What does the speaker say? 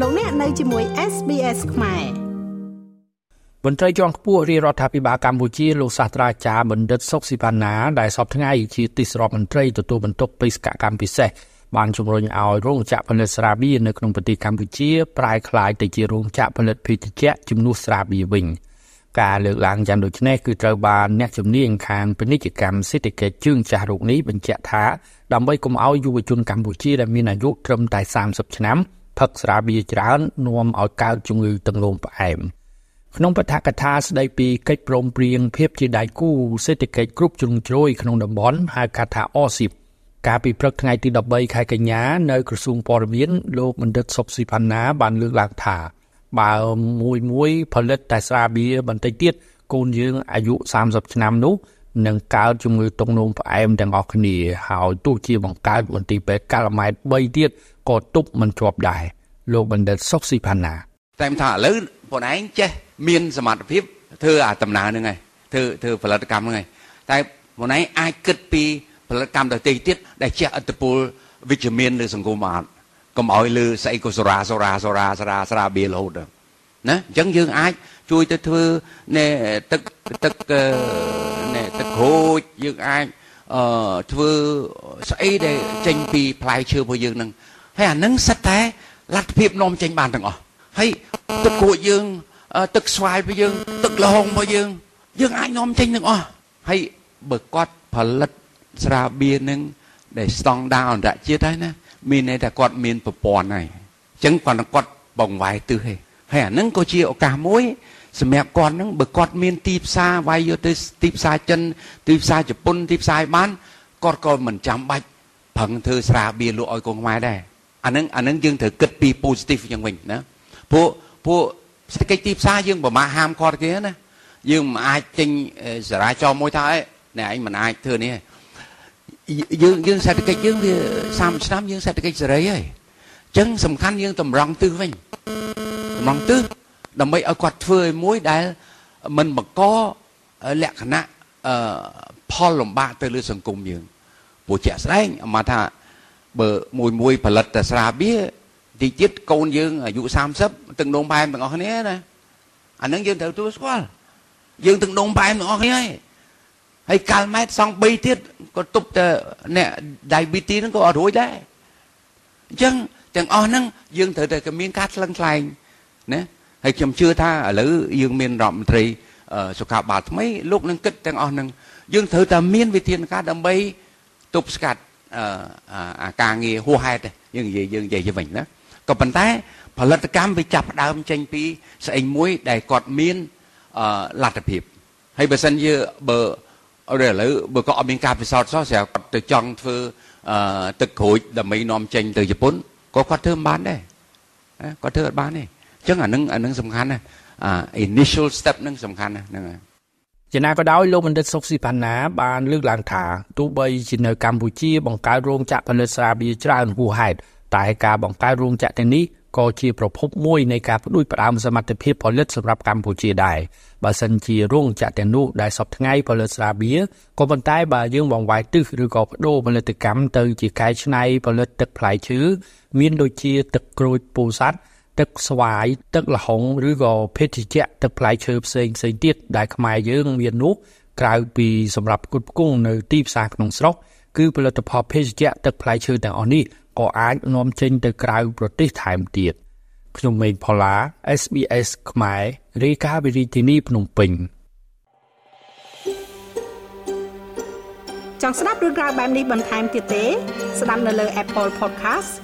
លោកអ្នកនៅជាមួយ SBS ខ្មែរមន្ត្រីជាន់ខ្ពស់រាជរដ្ឋាភិបាលកម្ពុជាលោកសាស្ត្រាចារ្យបណ្ឌិតសុកស៊ីផាណាដែលសពថ្ងៃជាទីស្របមន្ត្រីទទួលបន្ទុកបេសកកម្មពិសេសបានជំរុញឲ្យរោងចក្រផលិតស្រាបៀរនៅក្នុងប្រទេសកម្ពុជាប្រែក្លាយទៅជារោងចក្រផលិតភេសជ្ជៈជំនួសស្រាបៀរវិញការលើកឡើងយ៉ាងដូចនេះគឺត្រូវបានអ្នកជំនាញខាងពាណិជ្ជកម្មសេដ្ឋកិច្ចជើងចាស់រូបនេះបញ្ជាក់ថាដើម្បីកុំឲ្យយុវជនកម្ពុជាដែលមានអាយុត្រឹមតែ30ឆ្នាំ ផឹកស្រាបៀរច្រើននាំឲ្យកើតជំងឺទឹកនោមផ្អែមក្នុងបទកថាស្ដីពីកិច្ចព្រមព្រៀងភាពជាដៃគូសេដ្ឋកិច្ចគ្រប់ជ្រុងជ្រោយក្នុងតំបន់ហៅកាត់ថា OSIP កាលពីព្រឹកថ្ងៃទី13ខែកញ្ញានៅក្រសួងព័ត៌មានលោកបណ្ឌិតសុបស៊ីផាណាបានលើកឡើងថាបើមួយមួយផលិតតែស្រាបៀរបន្តិចទៀតកូនយើងអាយុ30ឆ្នាំនោះនឹងកើតជំងឺតុងនោមផ្អែមទាំងអស់គ្នាហើយទោះជាបង្កើតមន្ទីរពេទ្យកាល់ម៉ែត3ទៀត ក៏ទប់មិនជាប់ដែរលោកបណ្ឌិតសុកស៊ីផាណាតែថាឥឡូវបងឯងចេះមានសមត្ថភាពធ្វើអាដំណើរហ្នឹងហើយធ្វើធ្វើផលិតកម្មហ្នឹងហើយតែបងឯងអាចគិតពីផលិតកម្មដទៃទៀតដែលជះឥទ្ធិពលវិជ្ជមានលើសង្គមអត់កុំឲ្យលើស្អីក៏សូរ៉ាសូរ៉ាសូរ៉ាស្រាស្រាបៀររហូតណាអញ្ចឹងយើងអាចជួយទៅធ្វើណែទឹកទឹកណែទឹកក្រូចយើងអាចអឺធ្វើស្អីដែលចេញពីផ្លែឈើរបស់យើងនឹង ហើយអានឹងសិតតែលទ្ធភាពនាំចេញបានទាំងអស់ហើយទឹកក្រូចយើងទឹកស្វាយរបស់យើង ទឹកល្ហុងរបស់យើងយើងអាចនាំចេញទាំងអស់ហើយបើគាត់ផលិតស្រាបៀរនឹងដែលស្តង់ដារអន្តរជាតិហើយណាមានន័យថាគាត់មានប្រព័ន្ធហើយអញ្ចឹងគាត់គាត់បង្វែរទិសហើយហើយអានឹងក៏ជាឱកាសមួយសម្រាប់គាត់នឹងបើគាត់មានទីផ្សារវាយយកទៅទីផ្សារចិនទីផ្សារជប៉ុនទីផ្សារបានគាត់ក៏មិនចាំបាច់ប្រឹងធ្វើស្រាបៀរលក់ឲ្យកូនខ្មែរដែរ អានឹងអានឹងយើងត្រូវគិតពី positive យ៉ាងវិញណាពួកពួកសេដ្ឋកិច្ចទីផ្សារយើងប្រមាហាមគាត់គេណាយើងមិនអាចចេញសារាចរមួយថាឯងមិនអាចធ្វើនេះយើងយើងសេដ្ឋកិច្ចយើងវា30ឆ្នាំយើងសេដ្ឋកិច្ចសេរីហើយអញ្ចឹងសំខាន់យើងតម្រង់ទិសវិញតម្រង់ទិសដើម្បីឲ្យគាត់ធ្វើឲ្យមួយដែលមិនបង្កលក្ខណៈផលលំបាកទៅលើសង្គមយើងព្រោះជាក់ស្ដែងអាមកថា បើមួយមួយផលិតតែស្រាបៀរទីទៀតកូនយើងអាយុ30ទឹកនោមផែមទាំងអស់គ្នាណាអានឹងយើងត្រូវទទួលស្គាល់យើងទឹកនោមផែមទាំងអស់គ្នាហើយហើយកាល់ម៉ែតសង់3ទៀតក៏ទប់តែអ្នក diabetes ហ្នឹងក៏អត់រួចដែរអញ្ចឹងទាំងអស់ហ្នឹងយើងត្រូវតែមានការថ្លឹងថ្លែងណាហើយខ្ញុំជឿថាឥឡូវយើងមានរដ្ឋមន្ត្រីសុខាភិបាលថ្មីលោកនឹងគិតទាំងអស់ហ្នឹងយើងត្រូវតែមានវិធានការដើម្បីទប់ស្កាត់ អាការងារហួសហេតុយើងនិយាយយើងនិយាយទៅវិញណាក៏ប៉ុន្តែផលិតកម្មវាចាប់ផ្ដើមចេញពីស្អីមួយដែលគាត់មានលទ្ធភាពហើយបើសិនជាបើឥឡូវបើគាត់អត់មានការពិសោធន៍សោះស្រាប់គាត់ទៅចង់ធ្វើទឹកក្រូចដើម្បីនាំចេញទៅជប៉ុនក៏គាត់ធ្វើមិនបានដែរគាត់ធ្វើអត់បានទេអញ្ចឹងអានឹងអានឹងសំខាន់ណាអា initial step នឹងសំខាន់ណាហ្នឹងហើយ ជាណាក៏ដោយលោកបណ្ឌិតសុកស៊ីផាណាបានលើកឡើងថាទោះបីជានៅកម្ពុជាបង្កើតរោងចក្រផលិតស្រាបៀរច្រើនហួសហេតុតែការបង្កើតរោងចក្រទាំងនេះក៏ជាប្រភពមួយនៃការផ្ដួចផ្ដើមសមត្ថភាពផលិតសម្រាប់កម្ពុជាដែរបើសិនជារោងចក្រទាំងនោះដែលសពថ្ងៃផលិតស្រាបៀរក៏ប៉ុន្តែបើយើងបង្វែរទិសឬក៏បដូរផលិតកម្មទៅជាកែច្នៃផលិតទឹកផ្លែឈើមានដូចជាទឹកក្រូចពោធិ៍សាត់ ទឹកស្វាយទឹកល្ហុងឬក៏ភេសជ្ជៈទឹកផ្លែឈើផ្សេងផ្សេងទៀតដែលខ្មែរយើងមាននោះក្រៅពីសម្រាប់ផ្គត់ផ្គង់នៅទីផ្សារក្នុងស្រុកគឺផលិតផលភេសជ្ជៈទឹកផ្លែឈើទាំងអស់នេះក៏អាចនាំចេញទៅក្រៅប្រទេសថែមទៀតខ្ញុំមេងផល្លា SBS ខ្មែររាយការណ៍ពីរាជធានីភ្នំពេញចង់ស្ដាប់រឿងក្រៅបែបនេះបន្ថែមទៀតទេ ស្ដាប់នៅលើ Apple Podcast